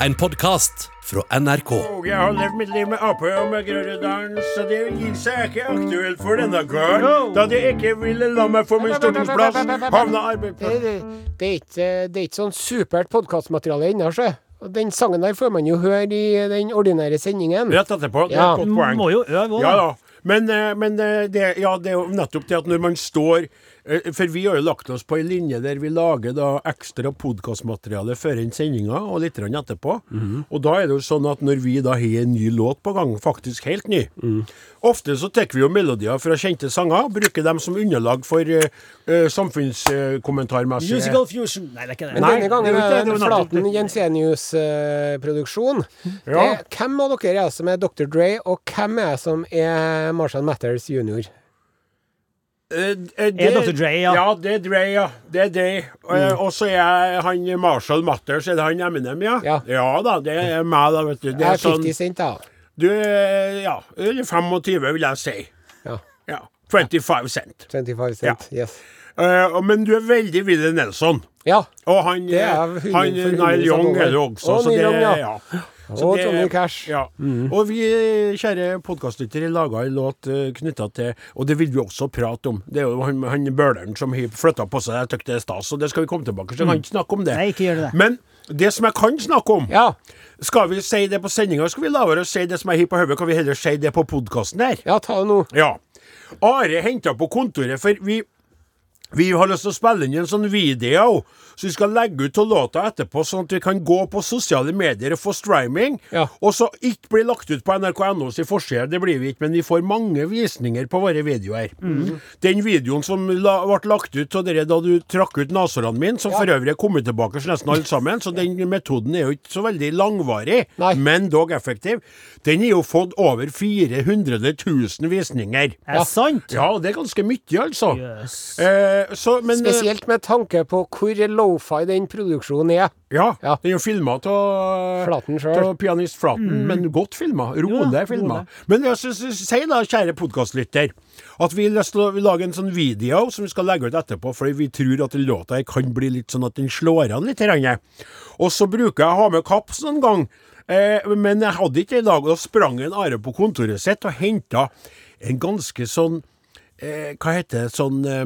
En podkast fra NRK. Og jeg har levd mitt liv med Ap og med Groruddalen, så det gir seg ikke aktuelt for denne karen. Da de ikke ville la meg få min stortingsplass, havna arbeidsplass Det, det, er ikke, det er ikke sånn supert podkastmateriale ennå, sjø. Og Den sangen der får man jo høre i den ordinære sendingen. rett etterpå. Det er Ja. et godt poeng. Må jo øve òg, Ja. Men, eh, men eh, det, ja, det er jo nettopp det at når man står eh, For vi har jo lagt oss på ei linje der vi lager da ekstra podkastmateriale før en sendinga og litt etterpå. Og da er det jo sånn at når vi da har en ny låt på gang, faktisk helt ny Ofte så tar vi jo melodier fra kjente sanger, bruker dem som underlag for uh, samfunnskommentarmessig Musical fusion. Nei, det er ikke det. Men Nei, denne gangen det er det er en Flaten. Jensenius-produksjon. Ja. Hvem av dere er som er Dr. Dre, og hvem er som er Marshall Matters jr.? Eh, eh, det- Er Dr. Dre, ja. Ja, det er Dre, ja. Det er Dre. Mm. Og så er han Marshall Matters, er det han Eminem, ja? Ja. da, det er meg, da, vet du. Det er sånn 50 cent, da. Du ja, eller 25, vil jeg si. Ja. Ja. 25 cent. 25 cent. Yes. Uh, men du er veldig Willy Nelson. Ja. Og han, Det er eh, han Nile Young er det også. Og så det, ja. Så Og Johnny Cash. Ja. Og vi, kjære podkastlyttere, laga en låt uh, knytta til Og det vil vi også prate om. Det er jo han, han bøleren som har flytta på seg. Jeg syns det er stas, og det skal vi komme tilbake til. Jeg kan ikke snakke om det. Nei, ikke gjør det. Men det som jeg kan snakke om Ja. Skal vi si det på sendinga, skal vi la være å si det som er hipp på hodet? Kan vi heller si det på podkasten her? ja, ta det nå. Ja. Are henta på kontoret, for vi vi har lyst til å spille inn en sånn video, så vi skal legge ut av låta etterpå, sånn at vi kan gå på sosiale medier og få streaming. Ja. Og så ikke bli lagt ut på NRK.no sin forside, det blir vi ikke, men vi får mange visninger på våre videoer. Den videoen som la, ble lagt ut av dere da du trakk ut neshårene mine, som for øvrig er kommet tilbake så nesten alle sammen, så den metoden er jo ikke så veldig langvarig, Nei. men dog effektiv. Den har jo fått over 400 000 visninger. Er det sant? Ja, det er ganske mye, altså. Yes. Eh, så, men, eh, Spesielt med tanke på hvor lofi den produksjonen er. Ja, Ja. den er jo filma av Flaten pianist Flaten, men godt filma. Rolig Ja, filma. Men jeg synes, si da, kjære podkastlytter, at vi har lyst til å lage en sånn video som vi skal legge ut etterpå, fordi vi tror at låta kan bli litt sånn at den slår an litt. Og så bruker jeg å ha med kaps noen gang. Eh, men jeg hadde ikke det i dag, og da sprang en Are på kontoret sitt og henta en ganske sånn eh, Hva heter det sånn eh,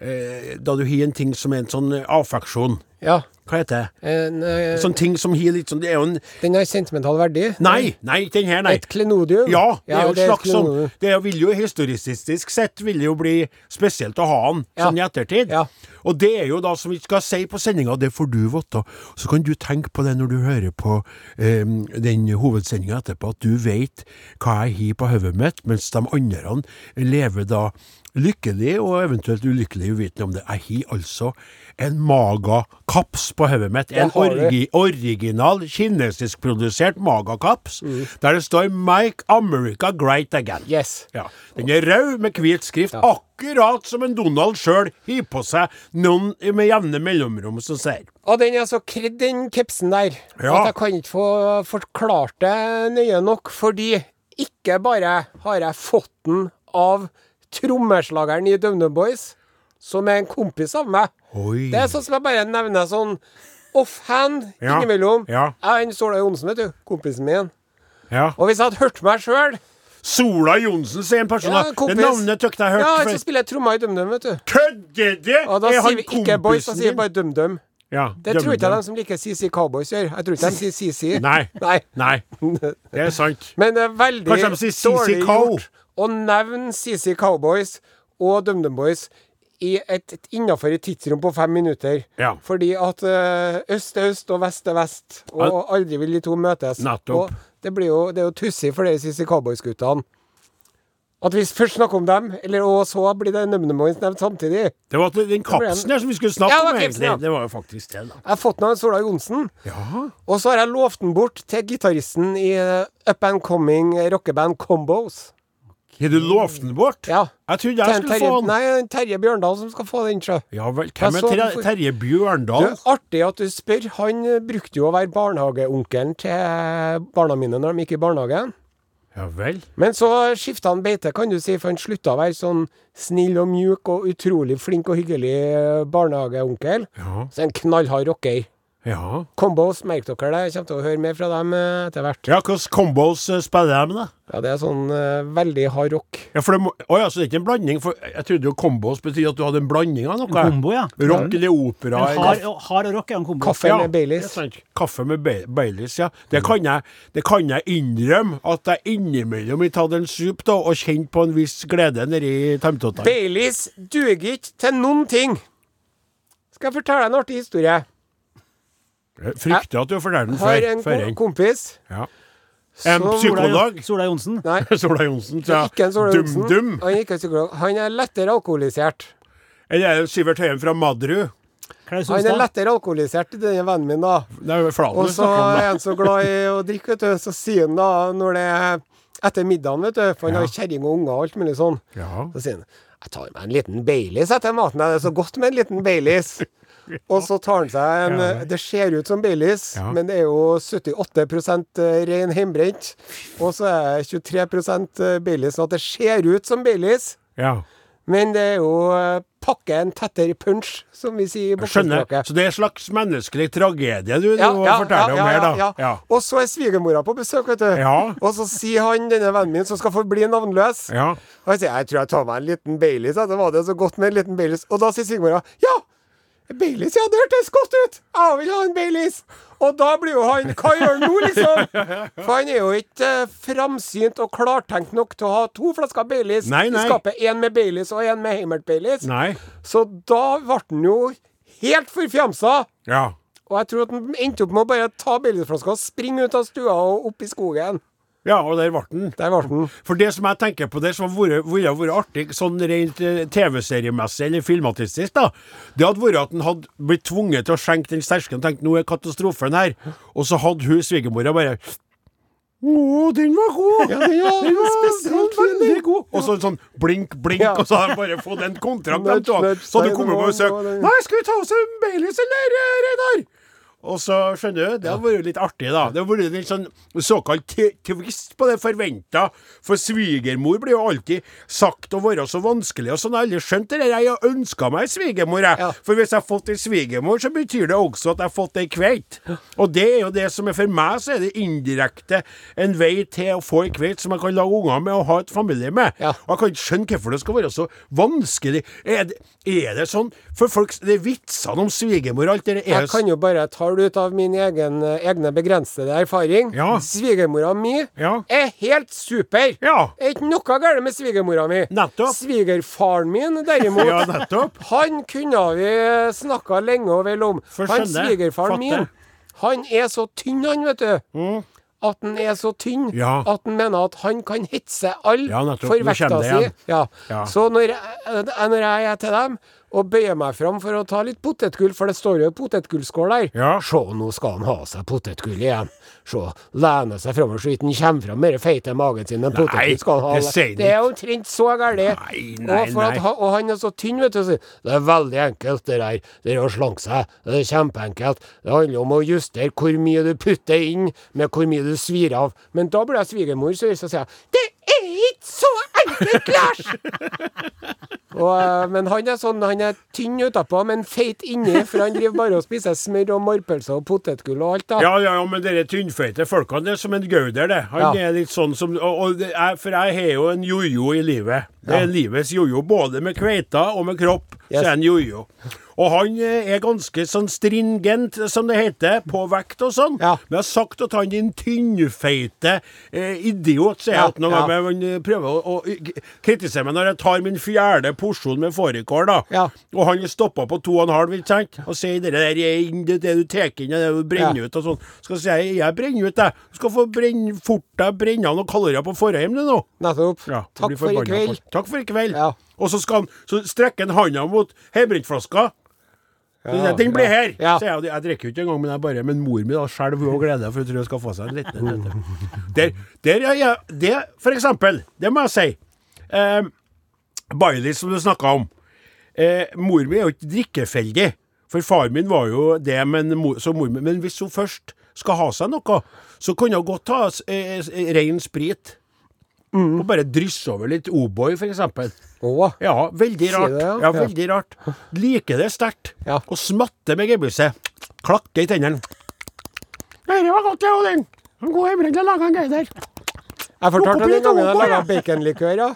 eh, Da du har en ting som er en sånn eh, affeksjon. Ja. Hva heter det? En, uh, Sånn ting som har litt sånn Det er jo en den har sentimental verdi. Nei, nei, den her, nei. Et klenodium. Ja, det er jo ja, et slags sånn. Det er- vil jo historistisk sett vil jo bli spesielt å ha den Ja. sånn i ettertid. Ja. Og det er jo da som vi skal si på sendinga, det får du vite. Så kan du tenke på det når du hører på eh, den hovedsendinga etterpå, at du vet hva jeg har på hodet mitt, mens de andre lever da lykkelig og eventuelt ulykkelig uvitende om det. Jeg har altså en Maga-kaps på hodet mitt. En orgi original kinesiskprodusert Maga-kaps, der det står 'Make America Great Again'. Yes. Ja. Den er rød med hvit skrift, akkurat som en Donald sjøl har på seg noen med jevne mellomrom som sier. Og den er så kredd, den kapsen der, Ja. at jeg kan ikke få forklart det nøye nok. Fordi ikke bare har jeg fått den av trommeslageren i DumDum Boys, som er en kompis av meg. Oi. Det er sånn som jeg bare nevner sånn offhand Ja. innimellom. Ja. Jeg er en Sola Johnsen, vet du. Kompisen min. Ja. Og hvis jeg hadde hørt meg sjøl Sola Johnsen, sier en person. ja, det navnet tykte jeg Ja, hørt så spiller jeg trommer i DumDum, vet du. Kødder du?! Og da Er sier vi ikke Boys, da sier vi bare DumDum. Ja, Det tror ikke jeg de som liker CC Cowboys gjør. Jeg tror ikke de sier CC. Nei. Nei. Nei, det er sant. Men det er veldig Kanskje de sier CC Cow? gjort å nevne CC Cowboys og DumDum Boys i et, et innafor et tidsrom på fem minutter. Ja. Fordi at eh, øst er øst og vest er vest, og aldri vil de to møtes. Nettopp. Og det, blir jo, det er jo tussig for de CC Cowboys-guttene. At vi først snakker om dem, eller og så blir det Numnemoins nevnt samtidig. Det var den kapsen her som vi skulle snakke Ja, om, egentlig. ja. Det var jo faktisk det, da. Jeg har fått den av Sola Johnsen. Ja. Og så har jeg lovt den bort til gitaristen i eh, Up and Coming rockeband Combos. Har du lovt den bort? Ja. Jeg trodde jeg skulle Terje, få den. nei, Terje Bjørndal som skal få den, sjø. Ja vel. Hvem er Terje, Terje, Bjørndal? Du, er artig at du spør. Han eh, brukte jo å være barnehageonkelen til barna mine når de gikk i barnehagen. Ja vel. Men så skifta han beite, kan du si, for han slutta å være sånn snill og mjuk og utrolig flink og hyggelig eh, barnehageonkel. Ja. Så en knallhard rocker. Ja. Combos, merk dere det. Jeg kommer til å høre mer fra dem eh, etter hvert. ja hvilke combos eh, spiller de, da? Ja, det er sånn uh, veldig hard rock. Ja, for det må, oh, ja, så det er ikke en blanding? For jeg trodde jo combos betyr at du hadde en blanding av noe. Kombo, ja. Rock eller opera. En eller- hard, hard rock er en kombo. Kaffe Ja, med Baileys. Kaffe med Ba- Baileys, ja. Det kan, jeg, det kan jeg innrømme at jeg innimellom har tatt en sup da, og kjent på en viss glede nedi tarmtottene. Baileys duger ikke til noen ting. Skal jeg fortelle deg en artig historie? Jeg Frykter at du har fortalt den Har en før kompis Ja. En psykolog. Sola Johnsen. Nei, Sola Johnsen, ja. ikke en Sola Johnsen. Dum-dum. Han er ikke psykolog. Han er lettere alkoholisert. Eller er det Sivert Høyen fra Madru? Han er lettere alkoholisert, denne vennen min, da. Er Og så er han så glad i å drikke, vet du. Så sier han da, når det er etter middagen, vet du, for han Ja. har kjerring og unger og alt mulig sånn, Ja. så sier han jeg tar meg en liten Baileys etter maten. Det er så godt med en liten Baileys. Og så tar han seg en Ja. Det ser ut som Baileys, Ja. men det er jo 78% ren hjemmebrent. Og så er det 23% Baileys, sånn at det ser ut som Baileys. ja. Men det er jo eh, pakke en tettere punch, som vi sier i Jeg Så det er en slags menneskelig tragedie du Ja, nå ja, forteller ja, om her, da. Og så er svigermora på besøk, vet du. Ja. Og så sier han, denne vennen min, som skal forbli navnløs Ja. Og jeg sier jeg tror jeg tar meg en liten Baileys. da var det så godt med en liten Baileys. Og da sier svigermora ja! Baileys, ja, det hørtes godt ut! Jeg vil ha en Baileys! Og da blir jo han Hva gjør han nå, liksom? For han er jo ikke eh, framsynt og klartenkt nok til å ha to flasker Baileys Nei, nei. i skapet. Én med Baileys og én med Heimert Baileys. Nei. Så da ble han jo helt forfjamsa. Ja. Og jeg tror at han endte opp med å bare ta Baileys-flaska og springe ut av stua og opp i skogen. Ja, og der ble den. Der ble den. For det som jeg tenker på det som ville vært artig, sånn rent eh, TV-seriemessig eller filmatistisk, da, det hadde vært at han hadde blitt tvunget til å skjenke den stersken tenkt nå er katastrofen her, og så hadde hun svigermora bare å, den var god! Ja, den var den var spesielt veldig god! Og så sånn blink, blink, Ja. og så hadde de bare fått en kontrakt. De to. Så hadde du kommet på besøk. Nei, skal vi ta oss en Baileys eller, eh? Og så, skjønner du, det hadde vært litt artig, da. Det hadde vært litt sånn såkalt tvist twist på det forventa. For svigermor blir jo alltid sagt å være så vanskelig og sånn. Jeg har aldri skjønt det der. Jeg har ønska meg svigermor, jeg. Ja. For hvis jeg har fått ei svigermor, så betyr det også at jeg har fått ei kveit. Og det er jo det som er for meg, så er det indirekte en vei til å få ei kveit som jeg kan lage unger med og ha et familie med. Ja. Og jeg kan ikke skjønne hvorfor det skal være så vanskelig. Er det, er det sånn For folk Det er vitsene om svigermor og alt det der. Er Jeg kan jo bare ta det ut av min egen, eh, egne begrensede erfaring. Ja. Svigermora mi Ja. er helt super. Ja. Er ikke noe galt med svigermora mi. Nettopp. Svigerfaren min, derimot, Ja, nettopp. han kunne vi snakka lenge og vel om. Han svigerfaren min, han er så tynn, han, vet du. At han er så tynn Mm. Ja. at han mener at han kan hetse alle Ja, for vekta si. Ja. Ja. Så når jeg, eh, når jeg er til dem og bøyer meg fram for å ta litt potetgull, for det står jo potetgullskål der Ja. Se, nå skal han ha seg potetgull igjen. Se, lener seg framover så vidt han kommer fram med den feite magen sin, men potetgull skal han ha. det sier det er omtrent så galt. Nei, nei, og, at og han er så tynn, vet du. Så, det er veldig enkelt, det der. Det er å slanke seg. Det er kjempeenkelt. Det handler om å justere hvor mye du putter inn, med hvor mye du svir av. Men da blir jeg svigermor, så sier jeg det er ikke så enkelt, Lars! og, eh, men han er sånn, han er tynn utapå, men feit inni, for han driver bare og spiser smør og morrpølser og potetgull og alt, da. Ja, ja, ja, men dere tynnfeite folkene, det er som en gauder, det. Han Ja. er litt sånn som og, og det er, For jeg har jo en jojo i livet. Det er Ja. livets jojo. Både med kveita og med kropp, Yes. så er han jojo. Og han eh, er ganske sånn stringent, som det heter, på vekt og sånn. Ja. Men jeg har sagt at han din tynnfeite eh, idiot, sier jeg Ja, at noen ja. ganger. Han eh, prøver å, å kritisere meg når jeg tar min fjerde porsjon med fårikål, da. Ja. Og han stopper stoppa på to og en halv, ikke sant? Og sier det der er det, det du tar inn, det du brenner ut og sånn. Skal si jeg, jeg brenner ut, jeg. Du skal få brenne fort deg brenne noen kalorier på Forheim, du nå. Nettopp. Takk for i kveld. Takk for i kveld. Ja. Og så skal han Så strekker han hånda mot hjemmebrentflaska. Ja, den blir her! Ja. Så jeg, jeg drikker jo ikke engang, men jeg bare Men mor mi skjelver og gleder, for hun tror hun skal få seg en liten en. Der, der er jeg Det, for eksempel, det må jeg si. Eh, Baileys, som du snakka om. Eh, mor mi er jo ikke drikkefeldig. For far min var jo det, men, mor, Men hvis hun først skal ha seg noe, så kunne hun godt ta eh, eh, ren sprit. Og bare drysse over litt O'boy, for eksempel. Å, Ja, veldig rart. det, ja? ja, veldig rart. Liker det sterkt. Ja. Og smatter med gebisset. Klakke i tennene. Dette var godt, det, Odin. En god hjemmebrent jeg laga der. Jeg fortalte den gangen jeg laga baconlikør, ja.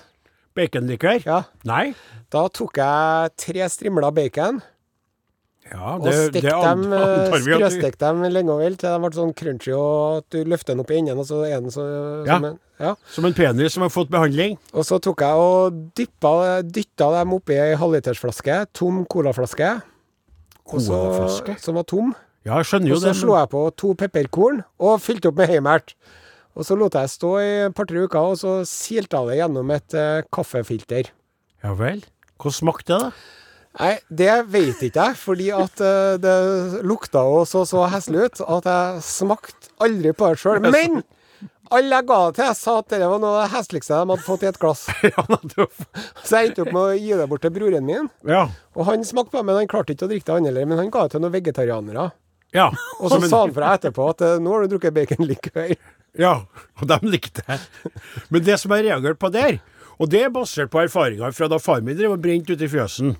Baconlikør? ja. Nei? Da tok jeg tre strimler bacon Ja, og det, stekte det dem, du sprøstekte dem lenge og vel til de ble sånn crunchy, og at du løfter den opp i enden, og så er den så Ja. som en, ja. Som en penis som har fått behandling. Og så tok jeg og dyppa, dytta dem oppi ei halvlitersflaske, tom colaflaske. Og Colaflaske? Som var tom. Ja, jeg skjønner Og så det. slo jeg på to pepperkorn og fylte opp med heimert. Og så lot jeg stå i et par-tre uker, og så silte jeg det gjennom et uh, kaffefilter. Ja vel. Hvordan smakte det, da? Nei, det vet ikke jeg, fordi at eh, det lukta og så så heslig ut at jeg smakte aldri på det sjøl. Men alle jeg ga det til, sa at det var noe av det hesligste de hadde fått i et glass. Så jeg endte opp med å gi det bort til broren min. Ja. Og han smakte på det, men han klarte ikke å drikke det, han heller. Men han ga det til noen vegetarianere. Ja. Og så Men- sa han fra etterpå at eh, nå har du drukket bacon likevel. Ja, og de likte det. Men det som jeg reagerte på der, og det er basert på erfaringer fra da far min drev og brente ute i fjøsen,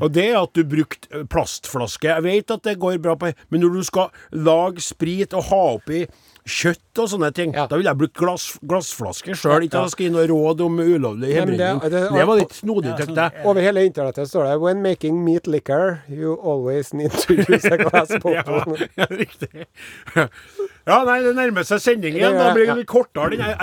og det er at du brukte eh, plastflaske. Jeg vet at det går bra på Men når du skal lage sprit og ha oppi kjøtt og sånne ting, Ja. da vil jeg bruke glass, glassflaske sjøl. Ikke Ja. at jeg skal gi noe råd om ulovlig Nei, det- det- Det var litt snodig, tykte jeg. Over hele internettet står det 'When making meat liquor, you always need to use a glass bottle'. Ja, riktig. Ja, nei, det nærmer seg sending igjen. Da blir det litt kortere. Jeg,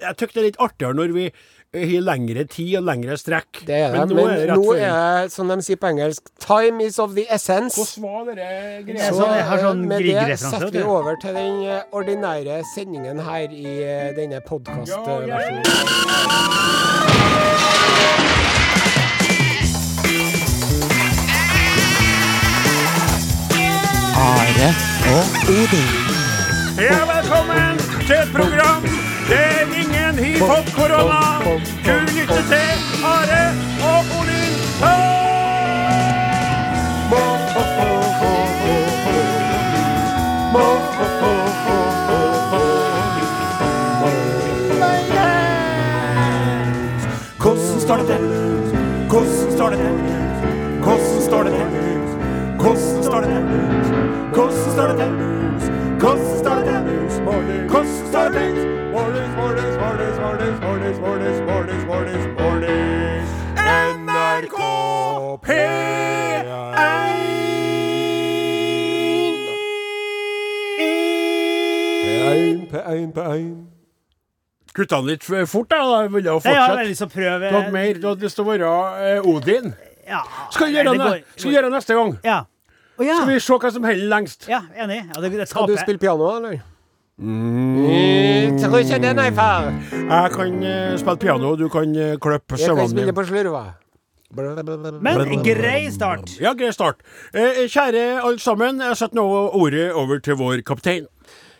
jeg det er litt artigere når vi eh, har lengre tid og lengre strekk. Det er det. Men Men nå er det nå er det, som de sier på engelsk, 'time is of the essence'. Hvordan var det Det greia? Så sånn- sånn med det setter vi over til den eh, ordinære sendingen her i eh, denne podkastversjonen. Are og Odin. Ja, velkommen til et program der ingen får korona. Du lytter til Are og Olin. Hvordan står det til? Hvordan står det til? Hvordan står det til? Hvordan står det til? Hvordan står det til? Til? Hvordan står det til? Mornings, mornings, mornings, mornings, mornings, mornings, mornings, mornings, mornings. NRK P1. P1, P1. Kutta den litt fort, da. da ville jeg jeg har fortsette. Ja, å prøve Du hadde mer, du hadde lyst til å være eh, Odin. Ja, Skal vi gjøre, gjøre neste gang? Ja. Å ja. Skal vi se hva som holder lengst? ja, enig. Ja, det, det Skal du spille piano, eller? Mm. Tror ikke det, nei, far. Jeg kan uh, spille piano, og du kan uh, klippe Jeg kan spille på slurva. Men grei start. Ja, grei start. Eh, kjære alle sammen, jeg setter nå ordet over til vår kaptein.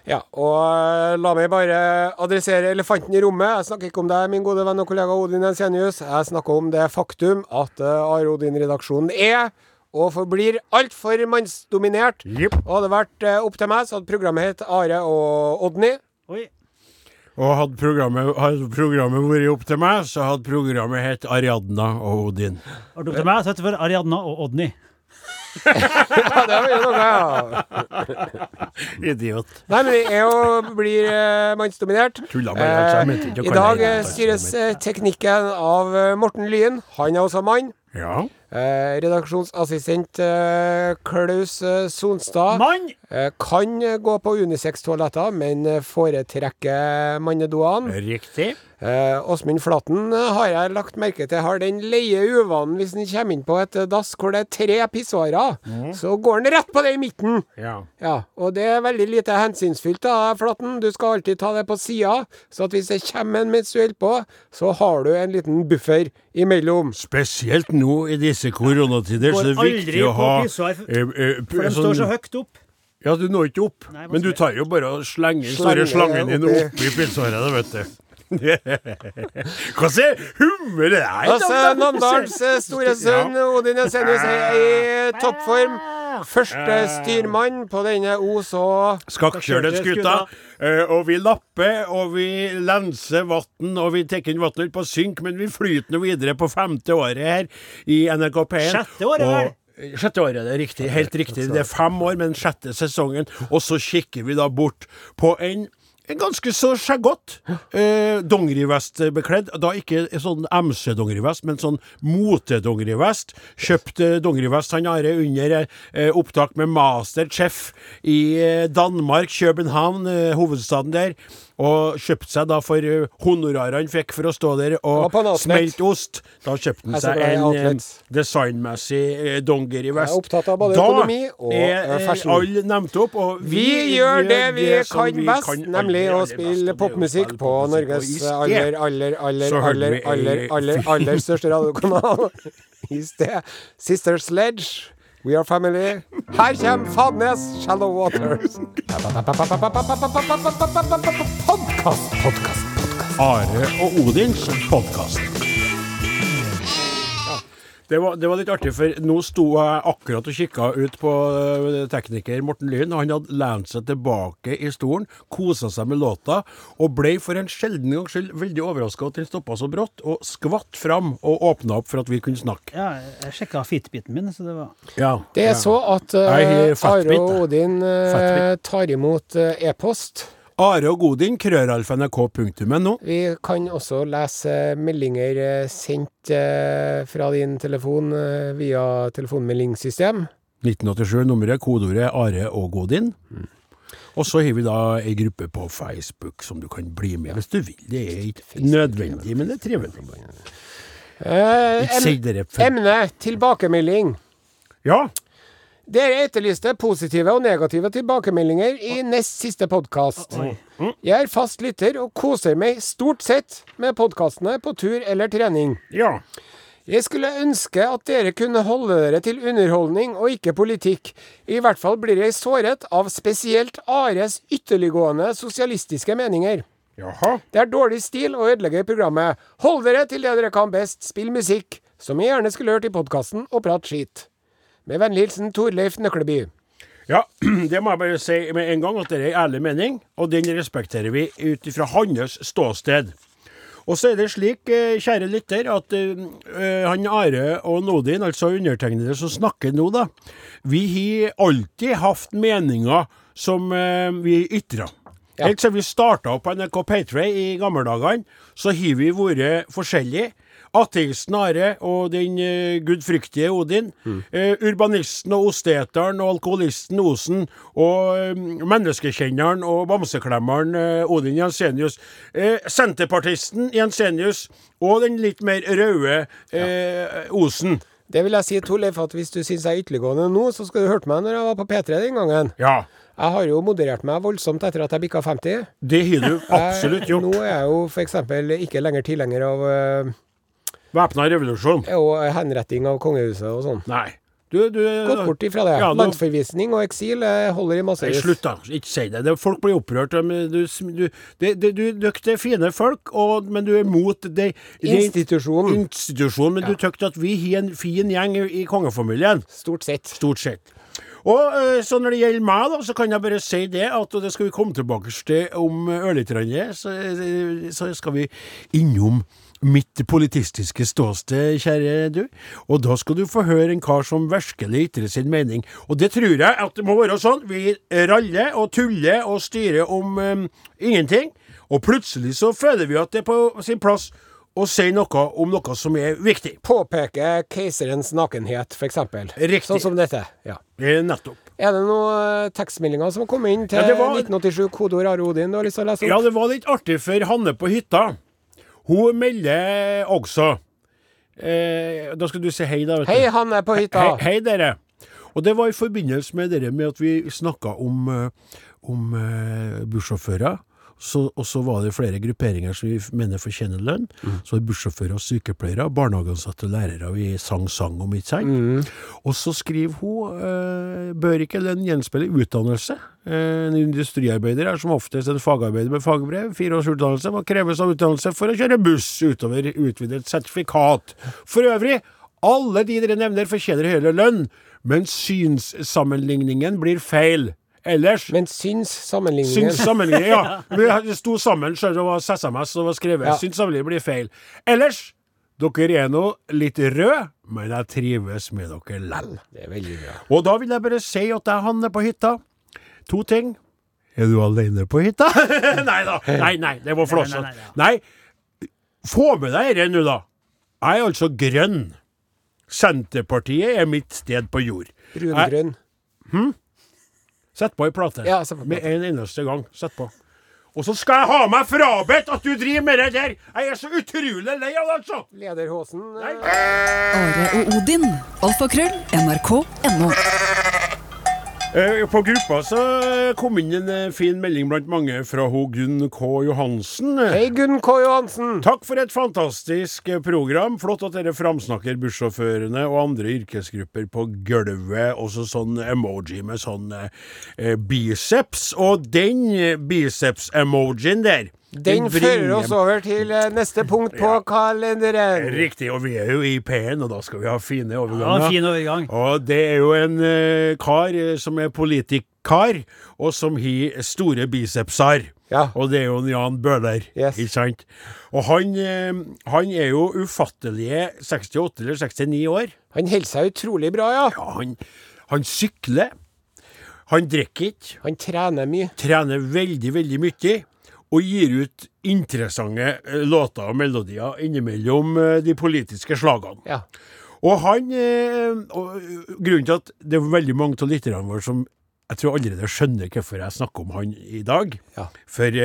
Ja, og eh, la meg bare adressere elefanten i rommet. Jeg snakker ikke om deg, min gode venn og kollega Odin Ensenius. Jeg snakker om det faktum at uh, Are Odin-redaksjonen er og forblir altfor mannsdominert. Yep. Og hadde det vært eh, opp til meg, så hadde programmet hett Are og Odny. Oi. Og hadde programmet, hadde programmet vært opp til meg, så hadde programmet hett Ariadna og Odin. Har du til meg, så heter det for Ariadna og Odny. Ja, det var jo noe, ja. Idiot. Nei, men vi er jo blir eh, mannsdominert. Tulla bare, altså, jeg mente ikke å I kalle dag eh, styres eh, teknikken av eh, Morten Lyen. Han er også mann. Ja. Eh, redaksjonsassistent eh, Klaus eh, Sonstad Mann! eh, kan gå på Unisex-toaletter, men foretrekker mannedoene. Riktig. Eh, Åsmund Flaten eh, har jeg lagt merke til har den leie uvanen hvis han kommer inn på et eh, dass hvor det er tre pissoarer. Så går han rett på det i midten. Ja. Ja, og det er veldig lite hensynsfullt da, Flaten. Du skal alltid ta det på sida, så at hvis det kommer en mens du holder på, så har du en liten buffer imellom. Spesielt nå i disse koronatider, så er det viktig å ha pissoar, for- eh, eh, For de sånn- står så høyt opp. Ja, du når ikke opp. Nei, men du tar jo bare og slenger den store slangen din oppi. oppi pissoaret, vet du. Hva sier hummer det er? Altså, Namdals eh, store sønn Odin Jensenius er i toppform. Første styrmann på denne Os og Skakkjørte-skuta. Eh, og vi lapper, og vi lenser vann, og vi tar inn vann på synk, men vi flyter nå videre på femte året her i NRK P1. Sjette året, vel? Og Sjette året, det er riktig. Helt riktig. Det er fem år, men sjette sesongen. Og så kikker vi da bort på en ganske så skjeggete eh, dongerivestbekledd. Da ikke sånn MC-dongerivest, men sånn motedongerivest. Kjøpt eh, dongerivest han Are under eh, opptak med Masterchef i eh, Danmark, København, eh, hovedstaden der. Og kjøpte seg da for eh, honorarene han fikk for å stå der og smelte ost. Da kjøpte han seg en eh, designmessig Donger i både da er eh, eh, fashion. alle nevnt opp, og Vi gjør det vi det kan vi best, kan nemlig å spille popmusikk på Norges aller, aller, aller, aller, aller, aller, aller, aller største radiokanal. I sted Sister Sledge. We are family. Her kommer Fadnes, Shallow Waters. Podkast, podkast, podkast. Are og Odins podkast. Det var, det var litt artig, for nå sto jeg akkurat og kikka ut på øh, tekniker Morten Lyn. Han hadde lent seg tilbake i stolen, kosa seg med låta, og ble for en sjelden gangs skyld veldig overraska at den stoppa så brått, og skvatt fram og åpna opp for at vi kunne snakke. Ja, jeg sjekka fitbiten min, så det var Ja, Det er ja. så at uh, Are og. Odin uh, tar imot uh, e-post. Are og Godin, krøralfa.nrk.no. Vi kan også lese meldinger eh, sendt eh, fra din telefon eh, via telefonmeldingssystem. 1987, nummeret, kodeordet Are og Godin. Og så har vi da ei gruppe på Facebook som du kan bli med hvis du vil. Det er ikke nødvendig, men det er trivelig. Eh, em emne tilbakemelding. Ja, Dere etterlyste positive og negative tilbakemeldinger i nest siste podkast. Jeg er fast lytter og koser meg stort sett med podkastene på tur eller trening. ja. Jeg skulle ønske at dere kunne holde dere til underholdning og ikke politikk. I hvert fall blir jeg såret av spesielt Ares ytterliggående sosialistiske meninger. Jaha. Det er dårlig stil å ødelegge programmet. Hold dere til det dere kan best. Spill musikk, som jeg gjerne skulle hørt i podkasten, og prat skit. Med vennlig hilsen Torleif Nøkleby. Ja, det må jeg bare si med en gang at det er en ærlig mening, og den respekterer vi ut ifra hans ståsted. Og så er det slik, eh, kjære lytter, at eh, eh, han Are og Nodin, altså undertegnede som snakker nå, da, vi har alltid hatt meninger som vi ytrer. Ja. Helt siden vi starta på NRK Patray i gamle dager, så har vi vært forskjellige. Ateisten Are og den uh, gudfryktige Odin. eh, urbanisten og osteteren og alkoholisten Osen. Og uh, menneskekjenneren og bamseklemmeren eh, Odin Jensenius. Eh, senterpartisten Jensenius. Og den litt mer røde ja. Osen. Det vil jeg si, Torleif, at hvis du syns jeg er ytterliggående nå, så skal du hørt meg når jeg var på P3 den gangen. Ja, Jeg har jo moderert meg voldsomt etter at jeg bikka 50. det har du absolutt Jeg, gjort. nå er jeg jo f.eks. ikke lenger tilhenger av øh, Væpna revolusjon. og henretting av kongehuset og sånn. Nei. Du, du Gått bort ifra det. Ja, Landsforvisning og eksil eh, holder i massevis. slutt, da. Ikke si det. det. Folk blir opprørt. Du, du, dere er fine folk, og, men du er mot det, det Institusjonen. institusjonen. Men du tykte at vi har en fin gjeng i, i kongefamilien. Stort sett. Stort sett. Og øh, så Når det gjelder meg, da, så kan jeg bare si det at og det skal vi komme tilbake til om ørlite så, øh, så skal vi innom mitt politistiske ståsted, kjære du. Og da skal du få høre en kar som virkelig ytrer sin mening. Og det tror jeg at det må være sånn. Vi raller og tuller og styrer om um, ingenting. Og plutselig så føler vi at det er på sin plass å si noe om noe som er viktig. Påpeke keiserens nakenhet, f.eks. Riktig. Sånn som dette. Ja. Eh, Nettopp. Er det noen tekstmeldinger som har kommet inn til Ja, var- 1987 kodeord Are Odin du har lyst til å lese Ja, det var litt artig for Hanne på hytta. Hun melder også eh, Da skal du si hei, da. vet du. Hei, han er på hytta. Hei, hei, dere. Og det var i forbindelse med det med at vi snakka om, eh, om eh, bussjåfører. Så, og så var det flere grupperinger som vi mener fortjener lønn. Så var det bussjåfører og sykepleiere, barnehageansatte og lærere. Vi sang sang om, ikke sant? Og så skriver hun eh, bør ikke lønn gjenspeile utdannelse. Eh, en industriarbeider er som oftest en fagarbeider med fagbrev. Fire års utdannelse må kreves av utdannelse for å kjøre buss utover utvidet sertifikat. For øvrig, alle de dere nevner fortjener høyere lønn, men synssammenligningen blir feil. Ellers Men syns sammenligningen Syns sammenligningen, ja. Vi sto sammen, selv det var SMS som var skrevet. Ja. Syns sammenligning blir feil. Ellers Dere er nå litt røde, men jeg trives med dere lell. Det er veldig bra. Og da vil jeg bare si at jeg havner på hytta. To ting. Er du alene på hytta? nei da. Nei, nei, det var flåsete. Nei, nei, Nei, få med deg dette nå, da. Jeg er altså grønn. Senterpartiet er mitt sted på jord. Brungrønn. Sett på ei plate. Ja, sett på med en eneste gang. Sett på. Og så skal jeg ha meg frabedt at du driver med det der! Jeg er så utrolig lei av det, altså! Lederhosen. Eh, Are og Odin. Alfakrøll. NRK.no. Eh, På gruppa så kom inn en eh, fin melding blant mange fra ho Gunn K. Johansen. Hei, Gunn K. Johansen. Takk for et fantastisk eh, program. Flott at dere framsnakker bussjåførene og andre yrkesgrupper på gulvet. Også sånn emoji med sånn eh, biceps. Og den biceps-emojien der Den fører oss over til eh, neste punkt på kalenderen. Riktig, og vi er jo i P1, og da skal vi ha fine Ja, overganger. Ja, fin overgang. Og det er jo en uh, kar eh, som er politikkar, og som har store bicepser. Ja. Og det er jo en Jan Bøhler, Yes. ikke sant? Og han, uh, han er jo ufattelige 68 eller 69 år. Han holder seg utrolig bra, ja. Ja, han, han sykler. Han drikker ikke. Han trener mye. Trener veldig, veldig mye. Og gir ut interessante eh, låter og melodier innimellom eh, de politiske slagene. Ja. Og han eh, og, Grunnen til at det er veldig mange av lytterne våre som jeg tror allerede skjønner hvorfor jeg snakker om han i dag. Ja. For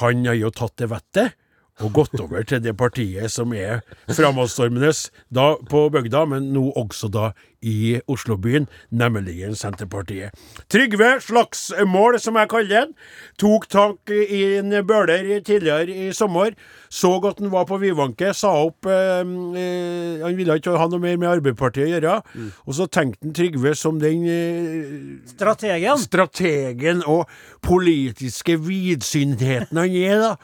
han har jo tatt det vettet og gått over til det partiet som er framadstormende da på bygda, men nå også da i Oslobyen, nemlig Senterpartiet. Trygve Slagsmål, som jeg kaller den, tok tak i en bøler tidligere i sommer. Så at han var på vidvanke, sa opp eh, Han ville ikke ha noe mer med Arbeiderpartiet å gjøre. Og så tenkte han Trygve som den eh, Strategen. strategen og politiske vidsyntheten han er, da.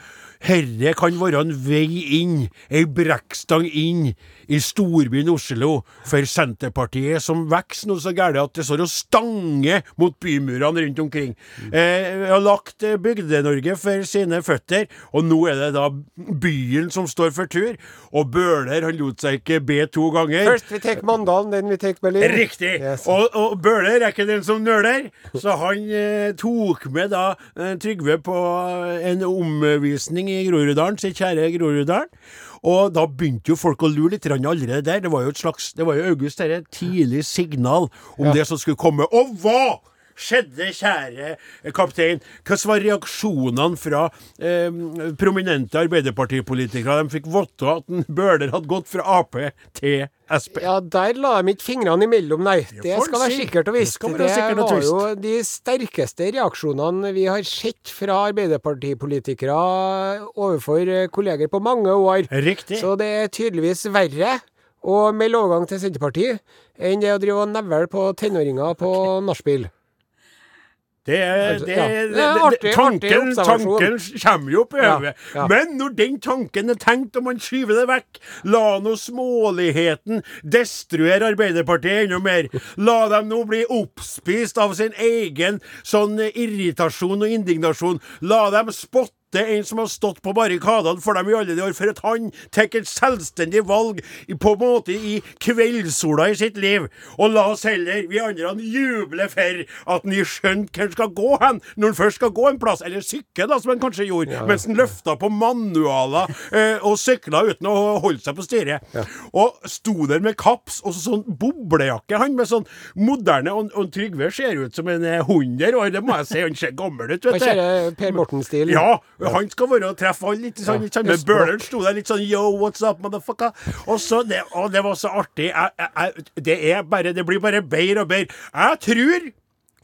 Herre kan være en vei inn, ei brekkstang inn i storbyen Oslo for Senterpartiet, som vokser nå så gærent at det står og stanger mot bymurene rundt omkring. Eh, har lagt eh, Bygde-Norge for sine føtter, og nå er det da byen som står for tur. Og Bøhler, han lot seg ikke be to ganger. Først vi tar Mandalen, den vi tar Berlin. Riktig! Yes. Og, og Bøhler er ikke den som nøler, så han eh, tok med da eh, Trygve på en omvisning i Groruddalen, sitt kjære Groruddalen. Og da begynte jo folk å lure litt allerede der. Det var jo et slags Det var jo August dette, tidlig signal om det som skulle komme. Og hva skjedde, kjære kaptein? Hvordan var reaksjonene fra eh, prominente Arbeiderpartipolitikere? De fikk vite at en Bøhler hadde gått fra Ap til Sp. Ja, der la de ikke fingrene imellom, nei. Det skal være sikkert og visst. Det, Det, og var jo de sterkeste reaksjonene vi har sett fra Arbeiderpartipolitikere overfor eh, kolleger på mange år. Riktig. Så det er tydeligvis verre å melde overgang til Senterpartiet enn det å drive og nevle på tenåringer på nachspiel. Det Altså, det, ja. det, Det det, artig- tanken, tanken kommer jo opp i Ja, hodet. ja. Men når den tanken er tenkt, og man skyver det vekk, la nå småligheten destruere Arbeiderpartiet enda mer. La dem nå bli oppspist av sin egen sånn irritasjon og indignasjon. La dem spotte en som har stått på barrikadene for dem i alle de år, for at han tar et selvstendig valg på en måte i kveldssola i sitt liv. Og la oss heller, vi andre, juble for at han har skjønt hvor han skal gå hen, når han først skal gå en plass, eller sykle, da, som han kanskje gjorde, mens han løfta på manualer eh, og sykla uten å holde seg på styret. Og sto der med kaps og sånn boblejakke, han med sånn moderne Og, og Trygve ser ut som en eh, 100 år, det må jeg si, han ser gammel ut, vet du. Per Morten-stil? Ja, han skal være og treffe alle sånn. Ja, sånn. Men østblokk. Bøhler sto der litt sånn Yo, what's up, motherfucker? Og så det, og det var så artig. Jeg, jeg, det er bare Det blir bare bedre og bedre. Jeg tror,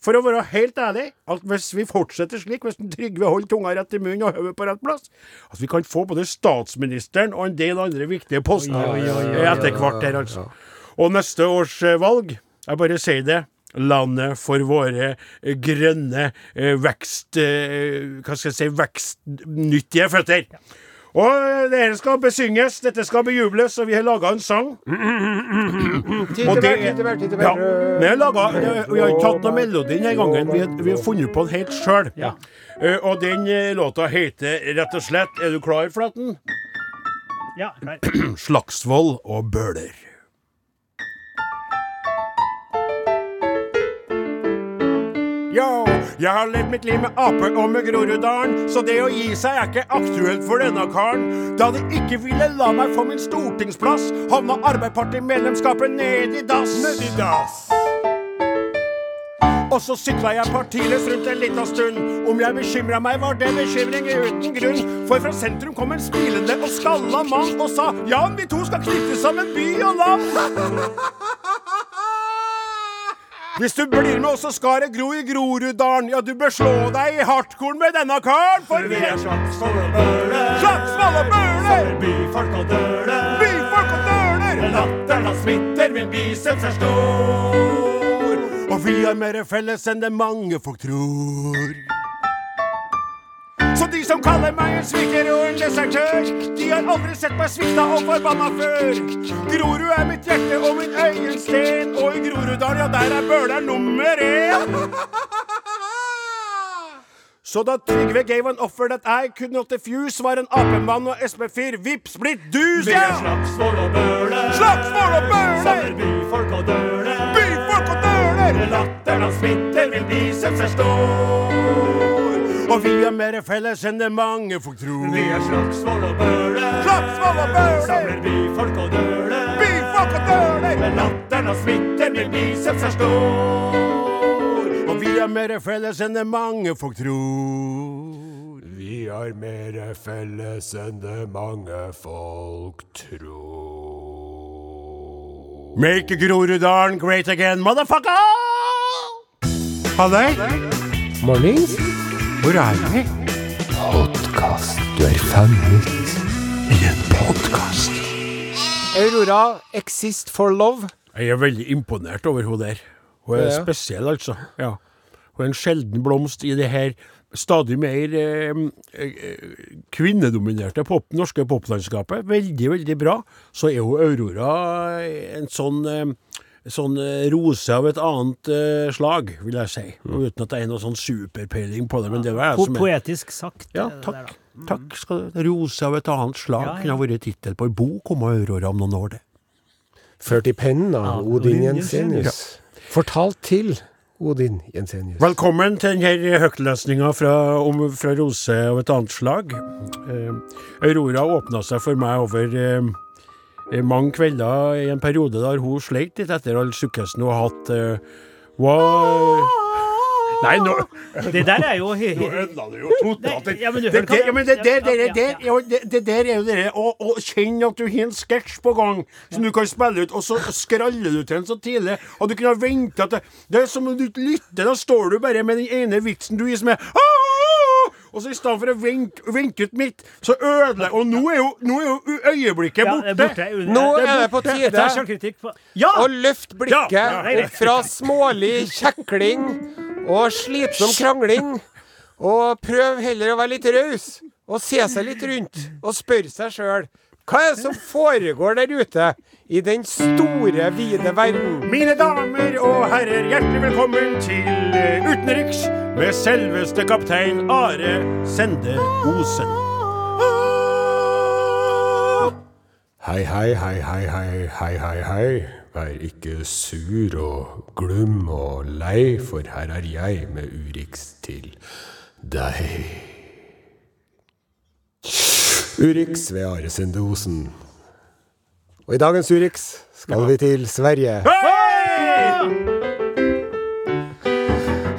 for å være helt ærlig, at hvis vi fortsetter slik, hvis Trygve holder tunga rett i munnen og hodet på rett plass, at vi kan få både statsministeren og en del andre viktige poster etter hvert her, altså. Og neste års eh, valg, jeg bare sier det. Landet for våre eh, grønne eh, vekst... eh, hva skal jeg si vekstnyttige føtter. Og det her skal besynges, dette skal bejubles, og vi har laga en sang. Tid Og til det hver, tid til hver, tid til ja, vi har laget, vi har ikke tatt noen melodi denne gangen, vi har, vi har funnet på den helt sjøl. og den låta heter rett og slett Er du klar, Flaten? Ja, klar. Slagsvold og Bøler. Yo, jeg har levd mitt liv med ape og med Groruddalen, så det å gi seg er ikke aktuelt for denne karen. Da de ikke ville la meg få min stortingsplass, havna Arbeiderparti-medlemskapet ned i dass. Ned i dass. Og så sykla jeg partiløs rundt en liten stund. Om jeg bekymra meg, var det bekymring uten grunn. For fra sentrum kom en smilende og skalla mann og sa Jan, vi to skal knytte sammen by og land. Hvis du blir med oss, så skal det gro i Groruddalen. Ja, du bør slå deg i hardkorn med denne karen, for vi er Slagsvold og Bøhler. Slagsvold og Bøhler! Byfolk og døler. Byfolk og døler. Latteren hans smitter, min biceps er stor. Og vi har mer felles enn det mange folk tror. Så de som kaller meg en sviker og en desertør, de har aldri sett meg svikta og forbanna før. Grorud er mitt hjerte og min øyensten, og i Groruddalen, ja, der er Bøhler nummer én. Så da Trygve gave an offer that I could not refuse, var en apemann og SP4 vips blitt dus, ja! Slagsvold og Bøhler. Slagsvold og Bøhler! Samler byfolk og døler. Byfolk og døler! Latteren hans smitter, vil biceps seg stor. Og vi har mer felles enn det mange folk tror. Vi er Slagsvold og Bøhler. Slagsvold og Bøhler! Samler byfolk og døler. Byfolk og døler! Latteren og smitten min biceps er stor. Og vi har mer felles enn det mange folk tror. Vi har mer felles enn det mange folk tror. Make Groruddalen great again, motherfucker! Halløy, Mornings. Hvor er vi? Podkast. Du er fanget i en podkast. Aurora Exist for love. Jeg er veldig imponert over hun der. Hun er Ja. spesiell, altså. Ja. Hun er en sjelden blomst i det her stadig mer eh, eh, kvinnedominerte pop, norske poplandskapet. Veldig, veldig bra. Så er hun Aurora en sånn eh, Sånn eh, rose av et annet uh, slag, vil jeg si. Mm. Uten at det er noe sånn superpeiling på det. Men det var jeg Po som er poetisk sagt. Ja, det der, takk. Takk skal du Rose av et annet slag Ja, ja. kunne ha vært tittel på ei bok om Aurora om noen år, det. Ført i pennen av ja, Odin Jensenius. Jensenius. Fortalt til Odin Jensenius. Velkommen til denne høytlesninga fra, fra Rose av et annet slag. Uh, Aurora åpna seg for meg over eh, mange kvelder i en periode der hun sleit litt etter all sukkelsen hun har hatt. Eh, hva Nei, nå Det der er jo Nå ødela du jo totalt. Ja, men det, det, ja, men det der, det, der, det, det der er jo det der å, å kjenne at du har en sketsj på gang som du kan spille ut, og så skraller du til den så tidlig, og du kunne ha venta til Det er som om du ikke lytter, da står du bare med den ene vitsen du gir som er! Og så i stedet for å vinke, vinke ut midt, så ødelegger Og nå er jo, nå er jo øyeblikket Ja, borte. det er borte. Nå er det på tide Ja! å løfte blikket Ja, opp fra smålig kjekling og slitsom krangling, og prøv heller å være litt raus og se seg litt rundt og spørre seg sjøl hva er det som foregår der ute i den store, vide verden? Mine damer og herrer, hjertelig velkommen til eh, Utenriks med selveste kaptein Are Sende Osen. Hei, hei, hei, hei, hei, hei, hei, hei. Vær ikke sur og glum og lei, for her er jeg med Urix til deg. Urix ved Are Sende Osen. Og i dagens Urix skal vi til Sverige.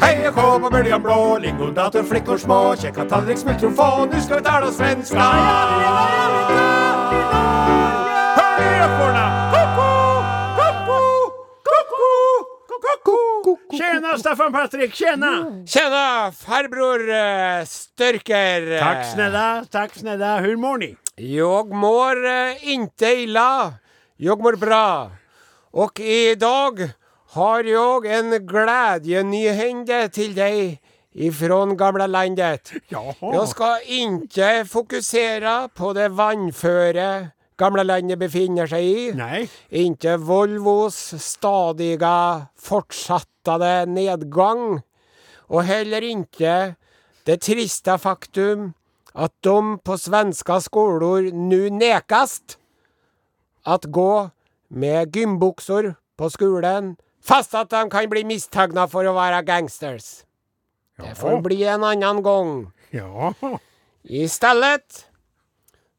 Hei og kå på bøljan blå, lingondator, flickor små, kjekka tallrik, få nu ska vi tala svenska. Hej epporna! Tjena Staffan Patrik, tjena! Tjena, farbror uh, Störker. Takk snälla, takk snälla. Hur mår ni? Jag mår uh, inte illa. Jag mår bra. Och idag har jag en glädjenyhände till dig ifrån gamla landet. Jaha. Jag ska inte fokusera på det vannföre gamla landet befinner seg i. Nei. Ikke Volvos stadige, fortsatte nedgang. Og heller ikke det triste faktum at de på svenska skoler nu nekast at gå med gymbukser på skolen fast at de kan bli misstagna for å være gangsters. Det får bli en annen gang. Ja. Istället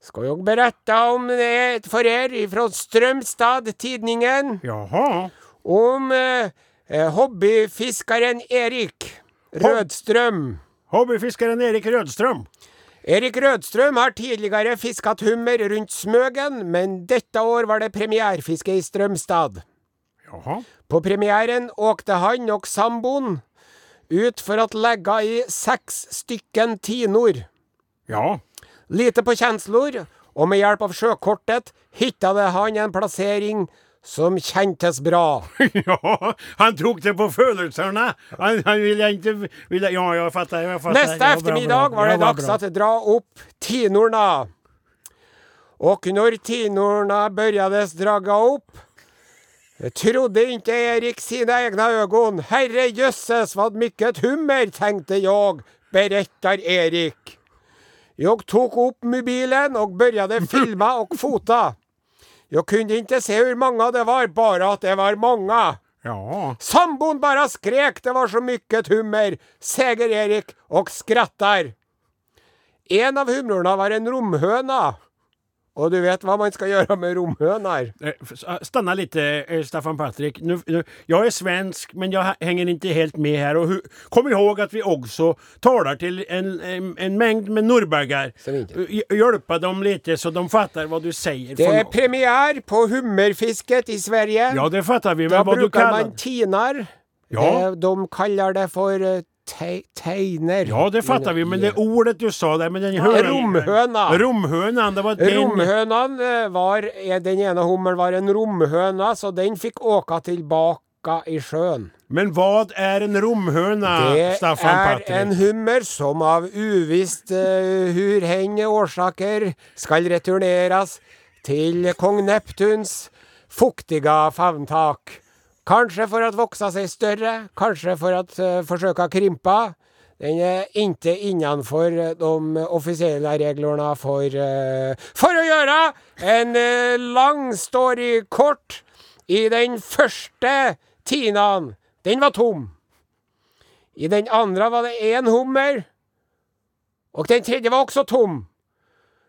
ska jeg berette om det for er fra Strømstad-tidningen. Jaha. om eh, hobbyfiskeren hobbyfiskaren Erik Rødstrøm. Hobbyfiskeren Erik Rødstrøm. Erik Rødstrøm har tidligere fisket hummer rundt Smøgen, men dette år var det premierfiske i Strømstad. Jaha. På premieren åkte han og samboeren ut for å legge i seks stykken tinor. Ja. Lite på kjensler, og med hjelp av sjøkortet hittet han en plassering som kjentes bra. ja. Han tok det på følelsene. Han, han ville ikke ville, Ja, jeg fatter. Jeg fatter. Neste Ja, bra, eftermiddag var det Ja, dags å dra opp tinorna. Og når tinorna børjades draga opp, trodde ikke Erik sine egne øyne. Herre jøsses, vad mykket hummer, tenkte jeg, beretter Erik. Jag tok opp mobilen og började filma og fota. Jeg kunne ikke se hvor mange det var, bare at det var mange. Ja. Sambon bare skrek det var så mye hummer, Seger Erik og skrattar. En av humrorna var en romhöna. Och du vet hva man skal gjøre med romhøner? Eh, Stanna lite, eh, Staffan Patrik. Nu, nu, jag är svensk, men jeg henger ikke helt med her. Og kom ihåg at vi også taler til en, en, en mengd med Eh, Hjälpa dem litt, så de fattar hva du sier. Det er premiere på hummerfisket i Sverige. Ja, det fattar vi. Men vad du brukar kallar... man tinar. Ja. De kaller det for eh, te, teiner. Ja, det fattar vi. Men det ordet du sa der med den Romhøna det var den... Eh, var, eh, den ene hummern var en romhøna, så den fikk åka tilbake i sjøen. Men hva er en romhøne, Det Staffan Det er en hummer som av uvisst uh, hurhende årsaker skal returneres til kong Neptuns fuktige favntak. Kanske for at voksa seg større, kanskje for at eh, försöka krympa. Den er ikke innanför eh, de offisielle reglene for eh, för att göra en lang lång story kort. I den første tinan, den var tom. I den andre var det en hummer. Og den tredje var også tom.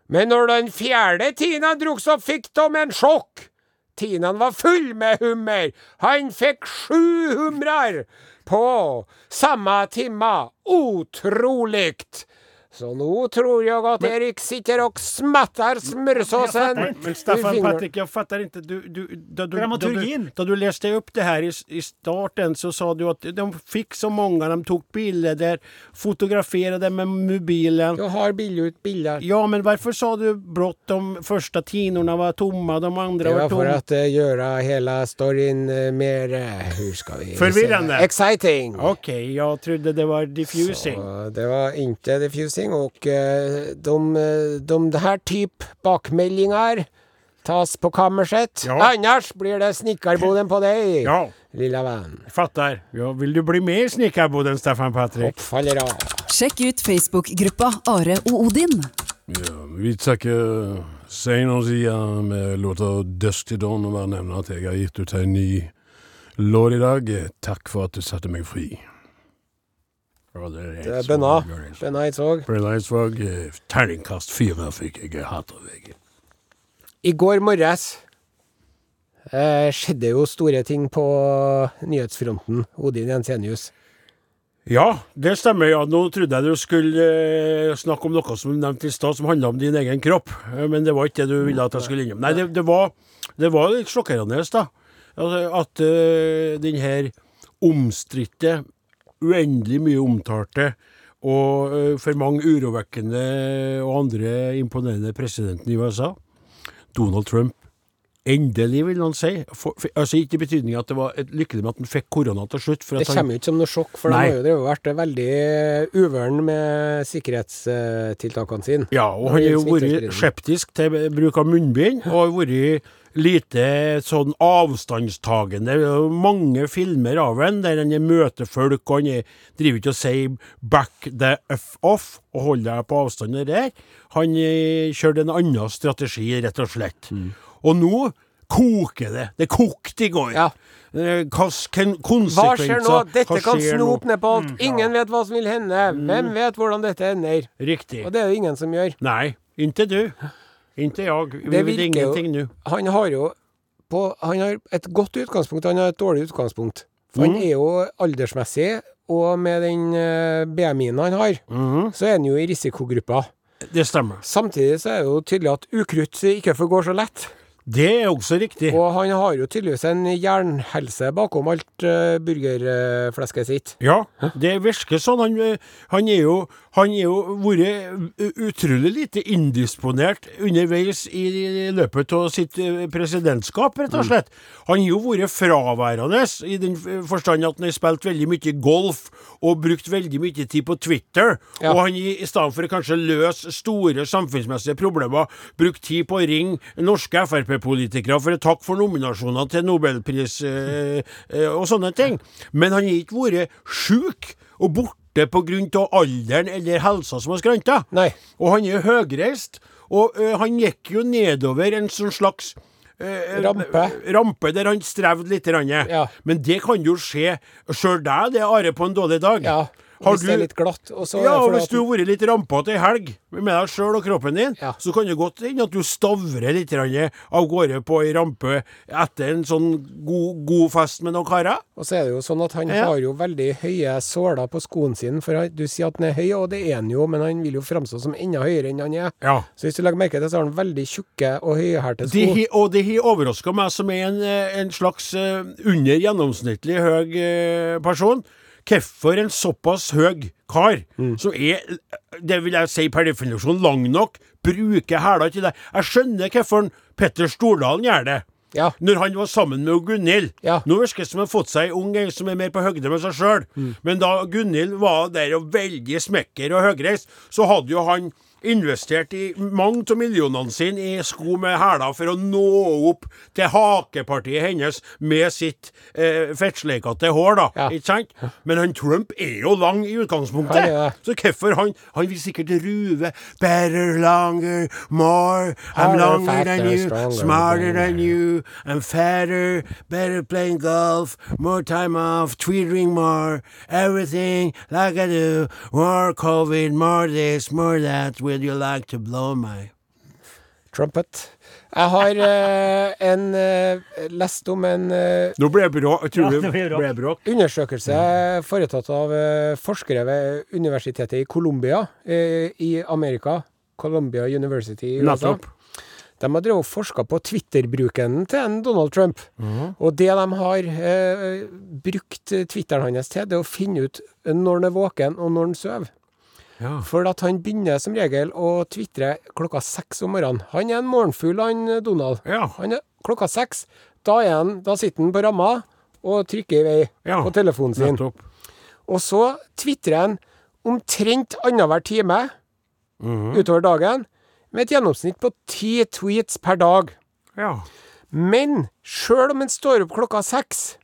Men når den fjerde tinan drogs opp, fikk de en chock. Tinan var full med hummer. Han fikk sju humrer på samma timma. Otroligt! Så nå tror jeg at Erik sitter og smattar smørsåsen Men, men Staffan. Patrik, jeg fattar ikke Du, du, da, du, da, du, da du leste opp det her i, i starten så sa du at de fikk så mange, de tok bilder, fotograferade med mobilen. Jeg har bild bilder. Ja, men hvorfor sa du brått De første tinene var tomme, de andre var tomme? Det var for å gjøre hele storyn eh, mer, eh, hur ska vi Forvirrende. Exciting! Ok, jeg trodde det var diffusing. Så det var ikke diffusing och eh, de, de det här typ bakmeldingar tas på kammerset. Ja. Annars blir det snickarboden på deg, Ja, lilla venn. fattar. Ja, vil du bli med i snickarboden, Staffan Patrik? Oppfaller av. Sjekk ut Facebook-gruppa Are og Odin. Vi takker Seinersia med låta 'Dusk til Dawn og bare nevner at jeg har gitt ut en ny låt i dag. Takk for at du satte meg fri. Er Det er Eidsvåg, er Bønna Eidsvåg. Terningkast fire fikk jeg. Jeg hater VG. I går morges eh, skjedde jo store ting på nyhetsfronten. Odin Jensenius. Ja, det stemmer. ja. Nå trodde jeg du skulle eh, snakke om noe som du nevnte i stad, som handla om din egen kropp. Eh, Men det var ikke det du ville at jeg skulle innom. Nei, det, det, var, det var litt sjokkerende, da. Altså, at uh, den her omstridte, uendelig mye omtalte og eh, for mange urovekkende og andre imponerende presidenten i USA, Donald Trump, endelig, vil han si. For, for, altså Ikke i betydning at det var et lykkelig med at han fikk korona til slutt. For Det at han, kommer jo ikke som noe sjokk, for Nei. har jo vært veldig uvøren med sikkerhetstiltakene sine. Ja, og han har jo vært skeptisk til bruk av munnbind, og har vært lite sånn avstandstagende. Det Mange filmer av ham der han møter folk, og han er, driver ikke og sier 'back the f off' og holder deg på avstand der. Han eh, kjørte en annen strategi, rett og slett. Og nå koker det. Det kokte i går. Ja. Eh, Hva skjer nå? Dette kan skjer sno nå? Mm. opp ned på alt. Ingen vet hva som vil hende. Hvem vet hvordan dette ender? Riktig. Og det er jo ingen som gjør. Nei, ikke du. Ikke jeg. Vi vet ingenting nå. Han har jo på, Han har et godt utgangspunkt, han har et dårlig utgangspunkt. For Mm. han er jo aldersmessig, og med den eh, BMI-en han har, mm. så er han jo i risikogruppa. Det stemmer. Samtidig så er det jo tydelig at ukrutt ikke forgår så lett. Det er også riktig. Og han har jo tydeligvis en jernhelse bakom alt uh, burgerflesket sitt. Ja, det virker sånn. Han, eh, han er jo han er jo vært utrolig lite indisponert underveis i løpet av sitt eh, presidentskap, rett Mm. og slett. Han har jo vært fraværende i den forstand at han har spilt veldig mye golf og brukt veldig mye tid på Twitter. Ja. Og han i stedet for å kanskje løse store samfunnsmessige problemer, brukt tid på å ringe norske Frp-politikere for å takke for nominasjoner til Nobelpris øh, øh, og sånne ting. Men han har ikke vært sjuk og borte pga. alderen eller helsa som har skranta. Og han er høgreist, og eh, han gikk jo nedover en sånn slags eh, Rampe. rampe der han strevde litt. Ja. Men det kan jo skje sjøl deg, det, Are, på en dårlig dag. Ja. Har Hvis det er litt glatt. Ja, og hvis du har vært litt rampete ei helg med deg sjøl og kroppen din, Ja. så kan det godt hende at du stavrer litt av gårde på ei rampe etter en sånn god, god fest med noen karer. Og så er det jo sånn at han Ja. har jo veldig høye såler på skoen sin. For du sier at han er høy, og det er han jo, men han vil jo framstå som enda høyere enn han er. Ja. Så hvis du legger merke til det, så har han veldig tjukke og høyhælte sko. hi- og det har overraska meg som er en, eh, en slags eh, under gjennomsnittlig høy eh, person. Hvorfor en såpass høy kar, Mm. som er, det vil jeg si per definisjon, lang nok, bruker hæla til det. Jeg skjønner hvorfor Petter Stordalen gjør det. Ja. Når han var sammen med Gunhild. Ja. Nå virker det som han har fått seg ei ung ei som er mer på høgde med seg sjøl. Mm. Men da Gunhild var der og veldig smekker og høgreist, så hadde jo han investert i mange av millionene sine i sko med hæler for å nå opp til hakepartiet hennes med sitt eh, fettsleikete hår, da. Ja. Ikke sant? Men han Trump er jo lang i utgangspunktet. Ja, ja. Så hvorfor han Han vil sikkert ruve Better, longer, more I'm longer than you, smarter than you I'm fatter, better playing golf More time off, tweetering more Everything like I do More covid, more this, more that Will you like to blow my Trumpet. Jeg har eh, en eh, lest om en eh, Nå ble det bråk. Jeg tror Ja, det ble bråk. ble bråk. undersøkelse foretatt av eh, forskere ved universitetet i Colombia eh, i Amerika. Columbia University i USA. Nettopp. De har drevet og forska på Twitter-bruken til en Donald Trump. Og det de har eh, brukt Twitteren hans til, det er å finne ut når han er våken og når han sover. Ja. For at han begynner som regel å tvitre klokka seks om morgenen. Han er en morgenfugl, han Donald. Ja. Han er klokka seks. Da, er han, da sitter han på ramma og trykker i vei på telefonen sin. Nettopp. Og så tvitrer han omtrent annenhver time utover dagen, med et gjennomsnitt på ti tweets per dag. Ja. Men sjøl om han står opp klokka seks,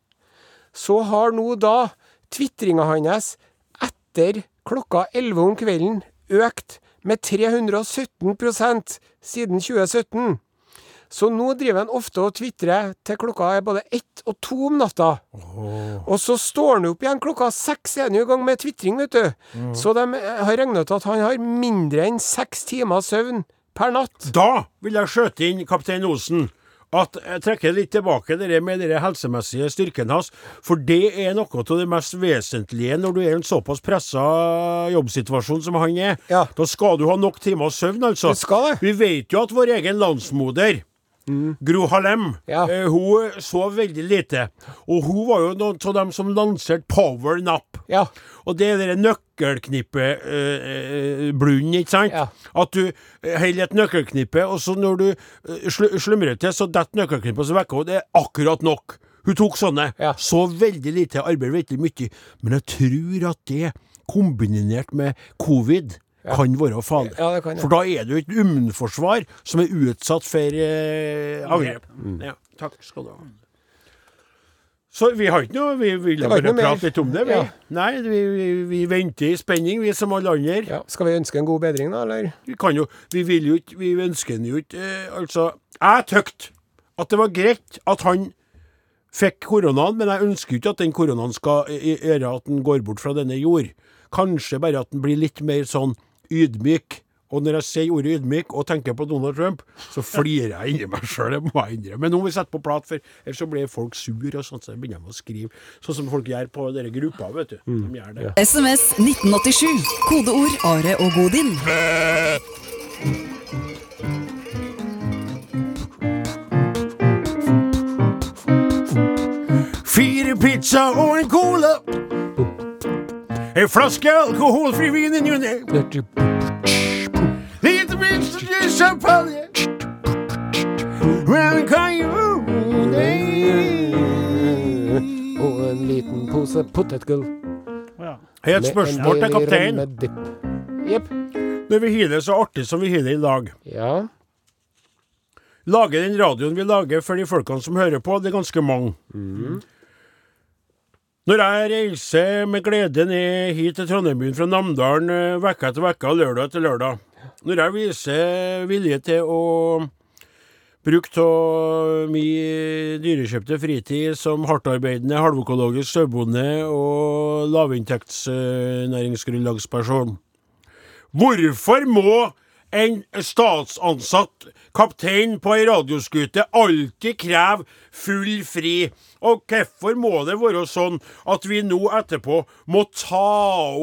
så har nå da tvitringa hans etter klokka 11 om kvelden økt med 317% siden 2017. Så nå driver han ofte og tvitrer til klokka er både ett og to om natta. Og så står han opp igjen klokka seks, er han jo i gang med tvitring, vet du. Så de har regna ut at han har mindre enn seks timer søvn per natt. Da vil jeg skjøte inn kaptein Osen. At jeg trekker litt tilbake det med den helsemessige styrken hans. For det er noe av det mest vesentlige når du er i en såpass pressa jobbsituasjon som han er. Ja. Da skal du ha nok timer søvn, altså. Det skal det. Vi vet jo at vår egen landsmoder Gro Harlem, Ja. eh, hun sov veldig lite. Og hun var jo noen av dem som lanserte Power Nap. Ja. Og det er det nøkkelknippe-blunden, eh, ikke sant? Ja. At du eh, holder et nøkkelknippe, og så når du eh, sl slumrer til, så detter nøkkelknippet, og så vekker hun. Det er akkurat nok. Hun tok sånne. Ja. Så veldig lite, arbeider veldig mye. Men jeg tror at det, kombinert med covid, kan være farlig. Ja, kan ja. For da er det jo et immunforsvar som er utsatt for eh, angrep. Mm. Ja, takk skal du ha. Så vi har ikke noe Vi vil bare prate litt om det, vi. Ja. Nei, vi, vi, vi venter i spenning, vi som alle andre. Ja. Skal vi ønske en god bedring, da, eller? Vi kan jo Vi vil jo ikke Vi ønsker den jo ikke eh, Altså, jeg tykte at det var greit at han fikk koronaen, men jeg ønsker jo ikke at den koronaen skal gjøre at den går bort fra denne jord. Kanskje bare at den blir litt mer sånn ydmyk. Og når jeg sier ordet ydmyk og tenker på Donald Trump, så flirer jeg inni meg sjøl, det må jeg innrømme. Men nå må vi sette på plat, for ellers så blir folk sur og sånn, så begynner de å skrive. Sånn som folk gjør på denne gruppa, vet du. De gjør det. SMS 1987. Kodeord Are og Godin. Fire pizza og en cola. En flaske alkoholfri vin i ny og ne. Lite minst champagne. Men kan jo Og en liten pose potetgull. Et spørsmål til kapteinen. Jepp. Når vi har det så artig som vi har det i dag, Ja. lager den radioen vi lager for de folkene som hører på, det er ganske mange. Når jeg reiser med glede ned hit til Trondheimbyen fra Namdalen eh, uke etter uke og lørdag etter lørdag, når jeg viser vilje til å bruke av min dyrekjøpte fritid som hardtarbeidende halvøkologisk sauebonde og lavinntektsnæringsgrunnlagsperson Hvorfor må en statsansatt kaptein på ei radioskute alltid kreve full fri? Og hvorfor må det være sånn at vi nå etterpå må ta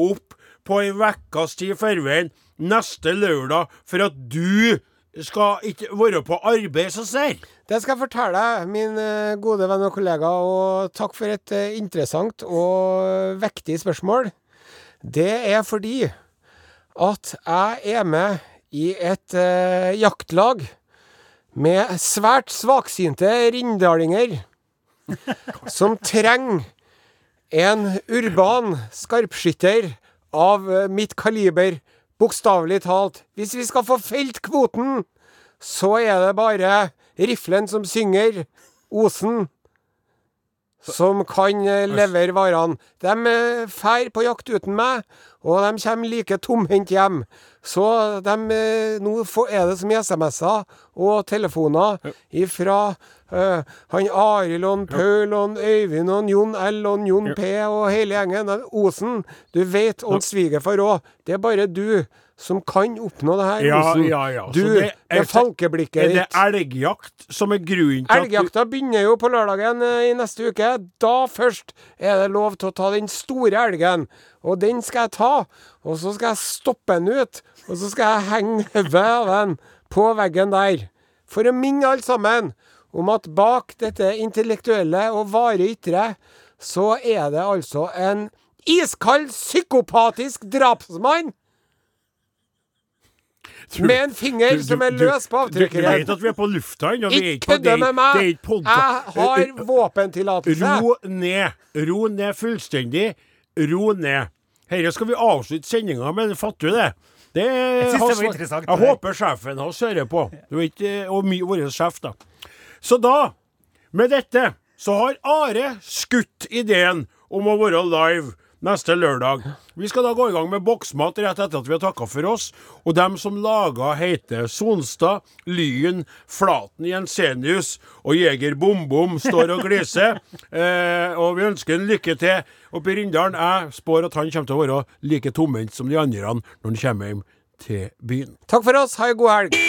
opp på ei ukes tid i forveien neste lørdag for at du skal ikke være på arbeid, så ser? Det skal jeg fortelle deg, min eh, gode venn og kollega, og takk for et eh, interessant og vektig spørsmål. Det er fordi at jeg er med i et eh, jaktlag med svært svaksynte rindalinger som trenger en urban skarpskytter av eh, mitt kaliber, bokstavelig talt. Hvis vi skal få felt kvoten, så er det bare riflen som synger, Osen, som kan eh, levere varene. De drar på jakt uten meg, og de kommer like tomhendt hjem. Så de, eh, nå er det så mye SMS-er og telefoner ifra eh, han Arild og Paul og Øyvind og Jon L og Jon P og hele gjengen. Osen, du vet, og svigerfar òg. Det er bare du som kan oppnå det her, Ja, Osen. ja, ja. Du, det det, er- er falkeblikket Er det ditt. elgjakt som er grunnen til at du Elgjakta begynner jo på lørdagen eh, i neste uke. Da først er det lov til å ta den store elgen. Og den skal jeg ta. Og så skal jeg stoppe den ut. Og så skal jeg henge hodet av den på veggen der. For å minne alle sammen om at bak dette intellektuelle og vare ytre, så er det altså en iskald, psykopatisk drapsmann. Med en finger Du- som er du- løs på Du, du vet at vi er på lufta ennå? vi Ikke kødde med meg! Jeg har våpentillatelse. Ro ned. Ro ned fullstendig. Ro ned. Dette skal vi avslutte sendinga med, fatter du det? Det Jeg synes det var interessant, Jeg det håper sjefen hans hører på. Du vet, eh, og vår sjef, da. Så da, med dette, så har Are skutt ideen om å være live neste lørdag. Vi skal da gå i gang med boksmat rett etter at vi har takka for oss. Og dem som laga heter Sonstad, Lyn, Flaten, Jensenius og Jeger Bom-Bom står og gliser. eh, og vi ønsker en lykke til oppe i Rindalen. Jeg spår at han kommer til å være like tomhendt som de andre når han kommer hjem til byen. Takk for oss. Ha en god helg.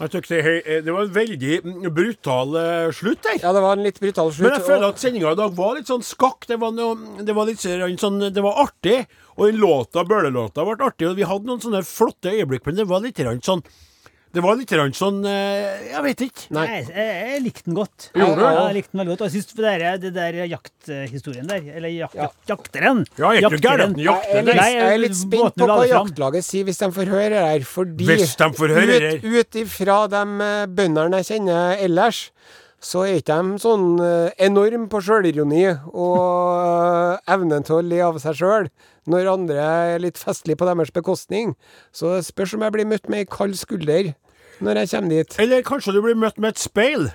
Jeg synes det, det var en veldig mm, brutal eh, slutt der. Ja, det var en litt brutal slutt. Men jeg føler at sendinga i dag var litt sånn skakk. Det var, noe, det var litt sånn Det var artig. Og den låta, Bøhler-låta, ble artig. Og vi hadde noen sånne flotte øyeblikk, men det var litt sånn Det var litt sånn eh, Jeg vet ikke. Nei. Jeg, jeg, jeg likte den godt. Gjorde du? Ja, jeg likte den veldig godt. Og jeg syns det der, det der jakthistorien der, eller jak, Ja. jakteren Ja, er ikke gæren. Jakteren. Jeg er litt, jeg er litt spent på hva jaktlaget sier hvis de får høre det her, fordi Hvis de får høre det ut, ut ifra de eh, bøndene jeg kjenner ellers, så er ikke de sånn eh, enorm på sjølironi og eh, evnen til å le av seg sjøl når andre er litt festlige på deres bekostning. Så det spørs om jeg blir møtt med ei kald skulder når jeg kommer dit. Eller kanskje du blir møtt med et speil?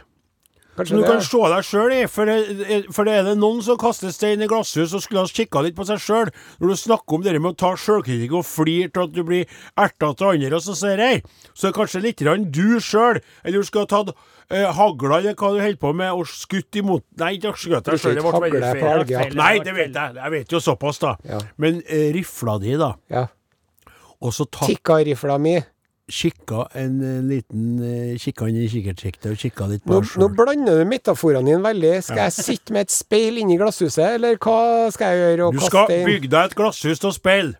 Kanskje Som du kan se deg sjøl i. For, det, for det er det noen som kaster stein i glasshus og skulle ha kikka litt på seg sjøl. Når du snakker om det med å ta sjølkritikk og flire til at du blir erta til andre, og så sier jeg, så er det kanskje litt du sjøl. Eller du skulle ha tatt eh, hagla eller hva du holder på med, og skutt imot Nei, ikke skutt deg sjøl. Det ble veldig feil. Nei, det vet jeg. Jeg vet jo såpass, da. Ja. Men eh, rifla di, da. Ja. Og så ta, Tikka-rifla mi. Kikka en eh, liten eh, Kikka inn i kikkertsiktet og kikka litt på Nå, nå blander du metaforene dine veldig. Skal jeg sitte med et speil inni glasshuset, eller hva skal jeg gjøre? Og Du kaste skal bygge deg et glasshus til speil.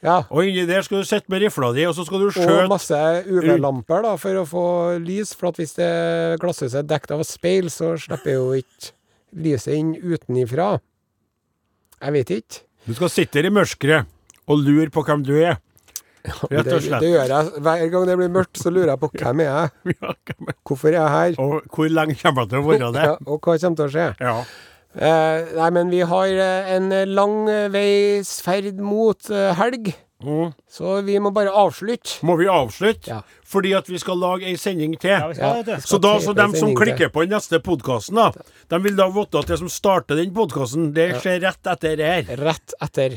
Ja. Og inni der skal du sitte med rifla di, og så skal du Og masse UV-lamper da, for å få lys. For at hvis det glasshuset er dekket av speil, så slipper jo ikke lyset inn utenifra. Jeg vet ikke. Du skal sitte der i mørket og lure på hvem du er. Rett Det, og slett. det gjør jeg. Hver gang det blir mørkt, så lurer jeg på hvem er jeg Hvorfor er jeg her? og hvor lenge kommer jeg til å være det? Ja, og hva kommer til å skje? Ja. Eh, nei, men vi har eh, en lang eh, veis ferd mot eh, helg, Mm. så vi må bare avslutte. Må vi avslutte? Ja. Fordi at vi skal lage ei sending til. Ja, vi skal Ja. Så da, så dem som klikker på den neste podkasten, da, de vil da vite at det som starter den podkasten, det skjer rett etter her. Rett etter.